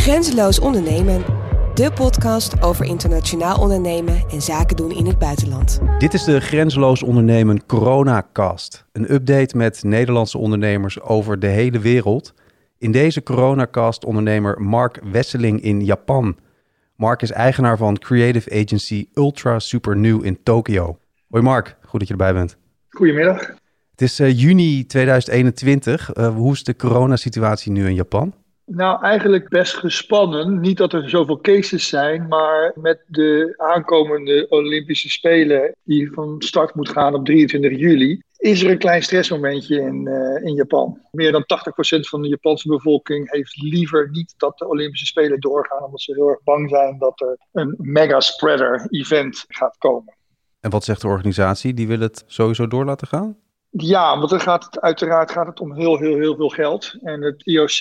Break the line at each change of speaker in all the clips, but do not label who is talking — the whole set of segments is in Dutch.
Grenzeloos ondernemen. De podcast over internationaal ondernemen en zaken doen in het buitenland.
Dit is de Grenzeloos Ondernemen Coronacast. Een update met Nederlandse ondernemers over de hele wereld. In deze Coronacast ondernemer Mark Wesseling in Japan. Mark is eigenaar van creative agency Ultra Super New in Tokio. Hoi Mark, goed dat je erbij bent.
Goedemiddag.
Het is uh, juni 2021. Uh, hoe is de coronasituatie nu in Japan?
Nou, eigenlijk best gespannen. Niet dat er zoveel cases zijn, maar met de aankomende Olympische Spelen, die van start moet gaan op 23 juli, is er een klein stressmomentje in, uh, in Japan. Meer dan 80% van de Japanse bevolking heeft liever niet dat de Olympische Spelen doorgaan, omdat ze heel erg bang zijn dat er een mega spreader event gaat komen.
En wat zegt de organisatie? Die wil het sowieso door laten gaan?
Ja, want dan gaat het uiteraard gaat het om heel, heel, heel veel geld. En het IOC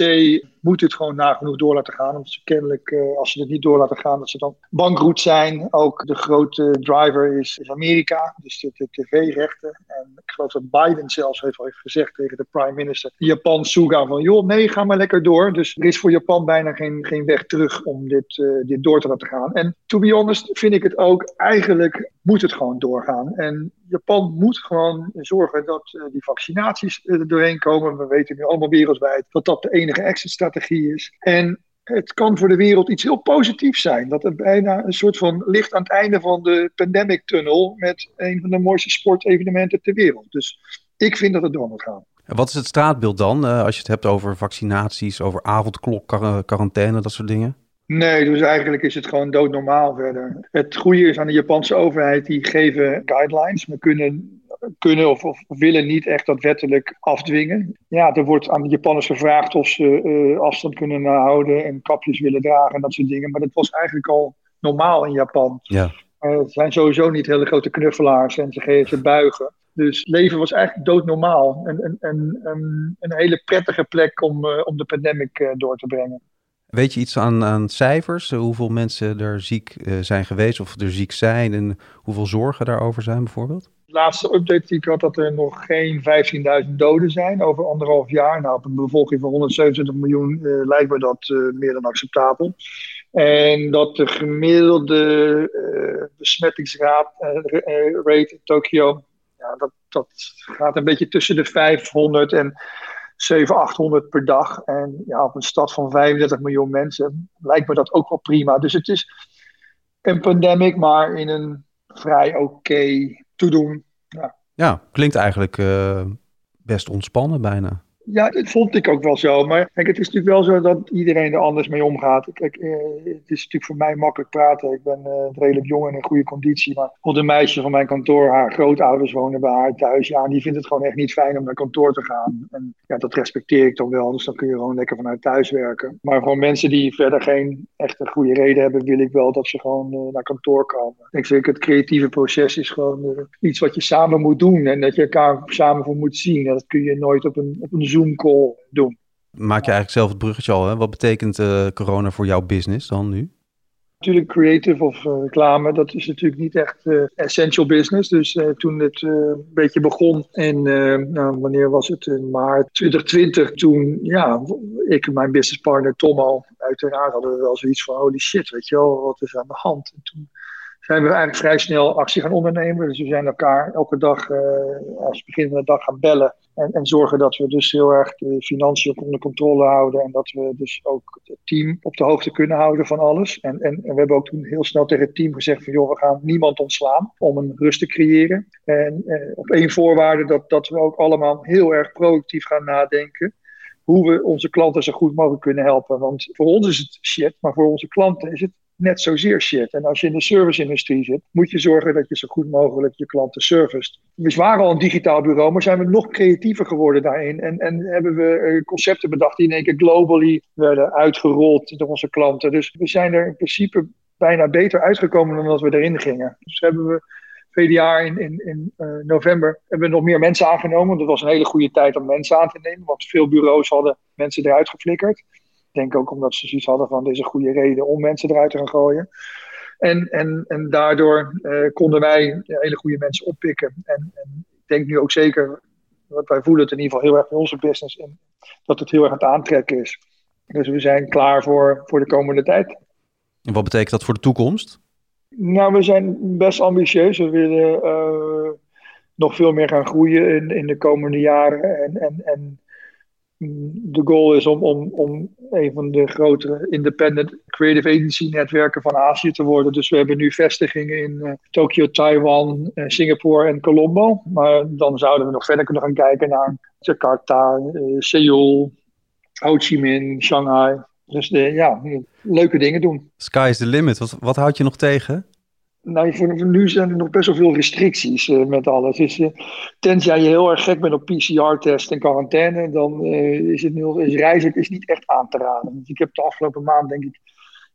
moet het gewoon nagenoeg door laten gaan. Omdat ze kennelijk, uh, als ze het niet door laten gaan, dat ze dan bankroet zijn. Ook de grote driver is, is Amerika, dus de, de tv-rechten. En ik geloof dat Biden zelfs heeft heeft gezegd tegen de prime minister, Japan Suga, van joh, nee, ga maar lekker door. Dus er is voor Japan bijna geen, geen weg terug om dit, uh, dit door te laten gaan. En to be honest vind ik het ook, eigenlijk moet het gewoon doorgaan. En Japan moet gewoon zorgen dat uh, die vaccinaties er doorheen komen. We weten nu allemaal wereldwijd dat dat de enige exit-strategie is. En het kan voor de wereld iets heel positiefs zijn. Dat het bijna een soort van licht aan het einde van de pandemic tunnel met een van de mooiste sportevenementen ter wereld. Dus ik vind dat het door moet gaan.
En wat is het straatbeeld dan, uh, als je het hebt over vaccinaties, over avondklok, quarantaine, dat soort dingen?
Nee, dus eigenlijk is het gewoon doodnormaal verder. Het goede is aan de Japanse overheid, die geven guidelines. We kunnen, kunnen of, of willen niet echt dat wettelijk afdwingen. Ja, er wordt aan de Japanners gevraagd of ze uh, afstand kunnen houden en kapjes willen dragen en dat soort dingen. Maar dat was eigenlijk al normaal in Japan.
Ja.
Uh, het zijn sowieso niet hele grote knuffelaars en ze geven ze buigen. Dus leven was eigenlijk doodnormaal. En, en, en, en een hele prettige plek om, uh, om de pandemic door te brengen.
Weet je iets aan, aan cijfers? Hoeveel mensen er ziek zijn geweest of er ziek zijn en hoeveel zorgen daarover zijn bijvoorbeeld?
Laatste update die ik had dat er nog geen 15.000 doden zijn over anderhalf jaar. Nou, op een bevolking van 127 miljoen uh, lijkt me dat uh, meer dan acceptabel. En dat de gemiddelde besmettingsrate in Tokio, ja, dat, dat gaat een beetje tussen de 500 en 700, 800 per dag. En ja, op een stad van 35 miljoen mensen lijkt me dat ook wel prima. Dus het is een pandemic, maar in een vrij oké toedoen. Ja.
ja, klinkt eigenlijk uh, best ontspannen bijna.
Ja, dat vond ik ook wel zo. Maar kijk, het is natuurlijk wel zo dat iedereen er anders mee omgaat. Eh, het is natuurlijk voor mij makkelijk praten. Ik ben eh, redelijk jong en in goede conditie. Maar op een meisje van mijn kantoor, haar grootouders wonen bij haar thuis. Ja, en die vindt het gewoon echt niet fijn om naar kantoor te gaan. En ja, dat respecteer ik dan wel. Dus dan kun je gewoon lekker vanuit thuis werken. Maar voor mensen die verder geen echte goede reden hebben, wil ik wel dat ze gewoon uh, naar kantoor komen. Ik denk, het creatieve proces is gewoon uh, iets wat je samen moet doen. En dat je elkaar samen voor moet zien. En dat kun je nooit op een, op een Doen.
Maak je eigenlijk zelf het bruggetje al, hè? Wat betekent uh, corona voor jouw business dan nu?
Natuurlijk creative of uh, reclame, dat is natuurlijk niet echt uh, essential business. Dus uh, toen het een beetje begon en nou, wanneer was het? In maart 2020, toen ja, ik en mijn businesspartner Tom al, uiteraard hadden we wel zoiets van holy shit, weet je wel, wat is aan de hand? En toen zijn we eigenlijk vrij snel actie gaan ondernemen. Dus we zijn elkaar elke dag, als we begin van de dag gaan bellen. En, en, zorgen dat we dus heel erg de financiën onder controle houden. En dat we dus ook het team op de hoogte kunnen houden van alles. En, en, en we hebben ook toen heel snel tegen het team gezegd van joh, we gaan niemand ontslaan om een rust te creëren. En eh, op één voorwaarde dat, dat we ook allemaal heel erg productief gaan nadenken hoe we onze klanten zo goed mogelijk kunnen helpen. Want voor ons is het shit, maar voor onze klanten is het net zozeer shit. En als je in de service-industrie zit, moet je zorgen dat je zo goed mogelijk je klanten serviced. We waren al een digitaal bureau, maar zijn we nog creatiever geworden daarin. En, en hebben we concepten bedacht die in één keer globally werden uitgerold door onze klanten. Dus we zijn er in principe bijna beter uitgekomen dan dat we erin gingen. Dus hebben we jaar in, in, in uh, november hebben we nog meer mensen aangenomen. Dat was een hele goede tijd om mensen aan te nemen, want veel bureaus hadden mensen eruit geflikkerd. Ik denk ook omdat ze zoiets hadden van deze goede reden om mensen eruit te gaan gooien. En, en, en daardoor uh, konden wij hele goede mensen oppikken. En, en, ik denk nu ook zeker, wat wij voelen het in ieder geval heel erg bij onze business, in, dat het heel erg aan het aantrekken is. Dus we zijn klaar voor, voor de komende tijd.
En wat betekent dat voor de toekomst?
Nou, we zijn best ambitieus. We willen uh, nog veel meer gaan groeien in, in de komende jaren. En, en, en de goal is om, om, om een van de grotere independent creative agency netwerken van Azië te worden. Dus we hebben nu vestigingen in uh, Tokio, Taiwan, uh, Singapore en Colombo. Maar dan zouden we nog verder kunnen gaan kijken naar Jakarta, uh, Seoul, Ho Chi Minh, Shanghai. Dus ja, leuke dingen doen.
Sky is the limit. Wat, wat houd je nog tegen?
Nou, voor, nu zijn er nog best wel veel restricties uh, met alles. Dus, uh, tenzij je heel erg gek bent op PCR-test en quarantaine, dan uh, is, het nu, is reizen is niet echt aan te raden. Dus ik heb de afgelopen maand, denk ik,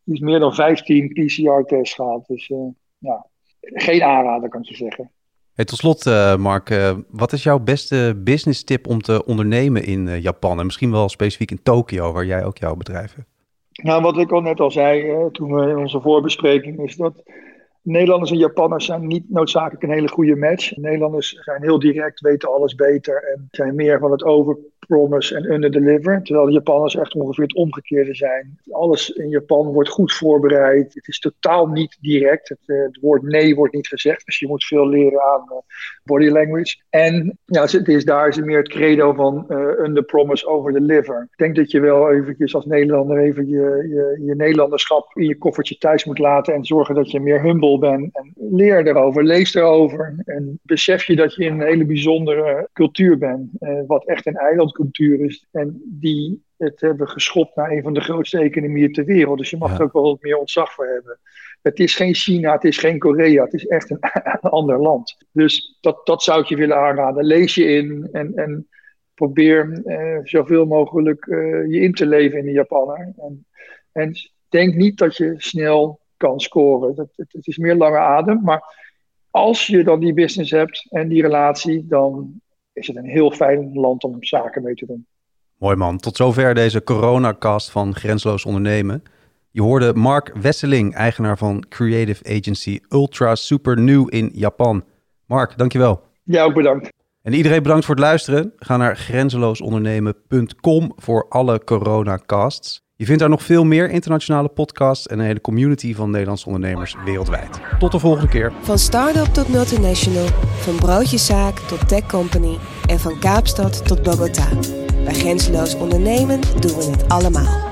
iets meer dan 15 PCR-tests gehad. Dus ja, geen aanrader, kan je zeggen.
Hey, tot slot, Mark, wat is jouw beste business tip om te ondernemen in Japan? En misschien wel specifiek in Tokio, waar jij ook jouw bedrijf hebt?
Nou, wat ik al net al zei toen we in onze voorbespreking, is dat Nederlanders en Japanners zijn niet noodzakelijk een hele goede match. Nederlanders zijn heel direct, weten alles beter en zijn meer van het overpromise en underdeliver. Terwijl de Japanners echt ongeveer het omgekeerde zijn. Alles in Japan wordt goed voorbereid. Het is totaal niet direct. Het, eh, het woord nee wordt niet gezegd. Dus je moet veel leren aan uh, body language. En ja, het is, daar is meer het credo van uh, underpromise, overdeliver. Ik denk dat je wel eventjes als Nederlander even je, je, Nederlanderschap in je koffertje thuis moet laten en zorgen dat je meer humble ben. En leer erover, lees erover. En besef je dat je in een hele bijzondere cultuur bent. Eh, wat echt een eilandcultuur is. En die het hebben geschopt naar een van de grootste economieën ter wereld. Dus je mag er ook wel wat meer ontzag voor hebben. Het is geen China, het is geen Korea, het is echt een, ander land. Dus dat, dat zou ik je willen aanraden. Lees je in en, en probeer eh, zoveel mogelijk uh, je in te leven in de Japaner. En, en denk niet dat je snel kan scoren. Dat, het, het, is meer lange adem. Maar als je dan die business hebt en die relatie, dan is het een heel fijn land om zaken mee te doen.
Mooi man. Tot zover deze coronacast van Grensloos Ondernemen. Je hoorde Mark Wesseling, eigenaar van creative agency Ultra Super New in Japan. Mark, dankjewel.
Ja, ook bedankt.
En iedereen bedankt voor het luisteren. Ga naar grenzeloosondernemen.com voor alle coronacasts. Je vindt daar nog veel meer internationale podcasts en een hele community van Nederlandse ondernemers wereldwijd. Tot de volgende keer.
Van start-up tot multinational, van broodjeszaak tot tech company en van Kaapstad tot Bogota. Bij Grenzeloos Ondernemen doen we het allemaal.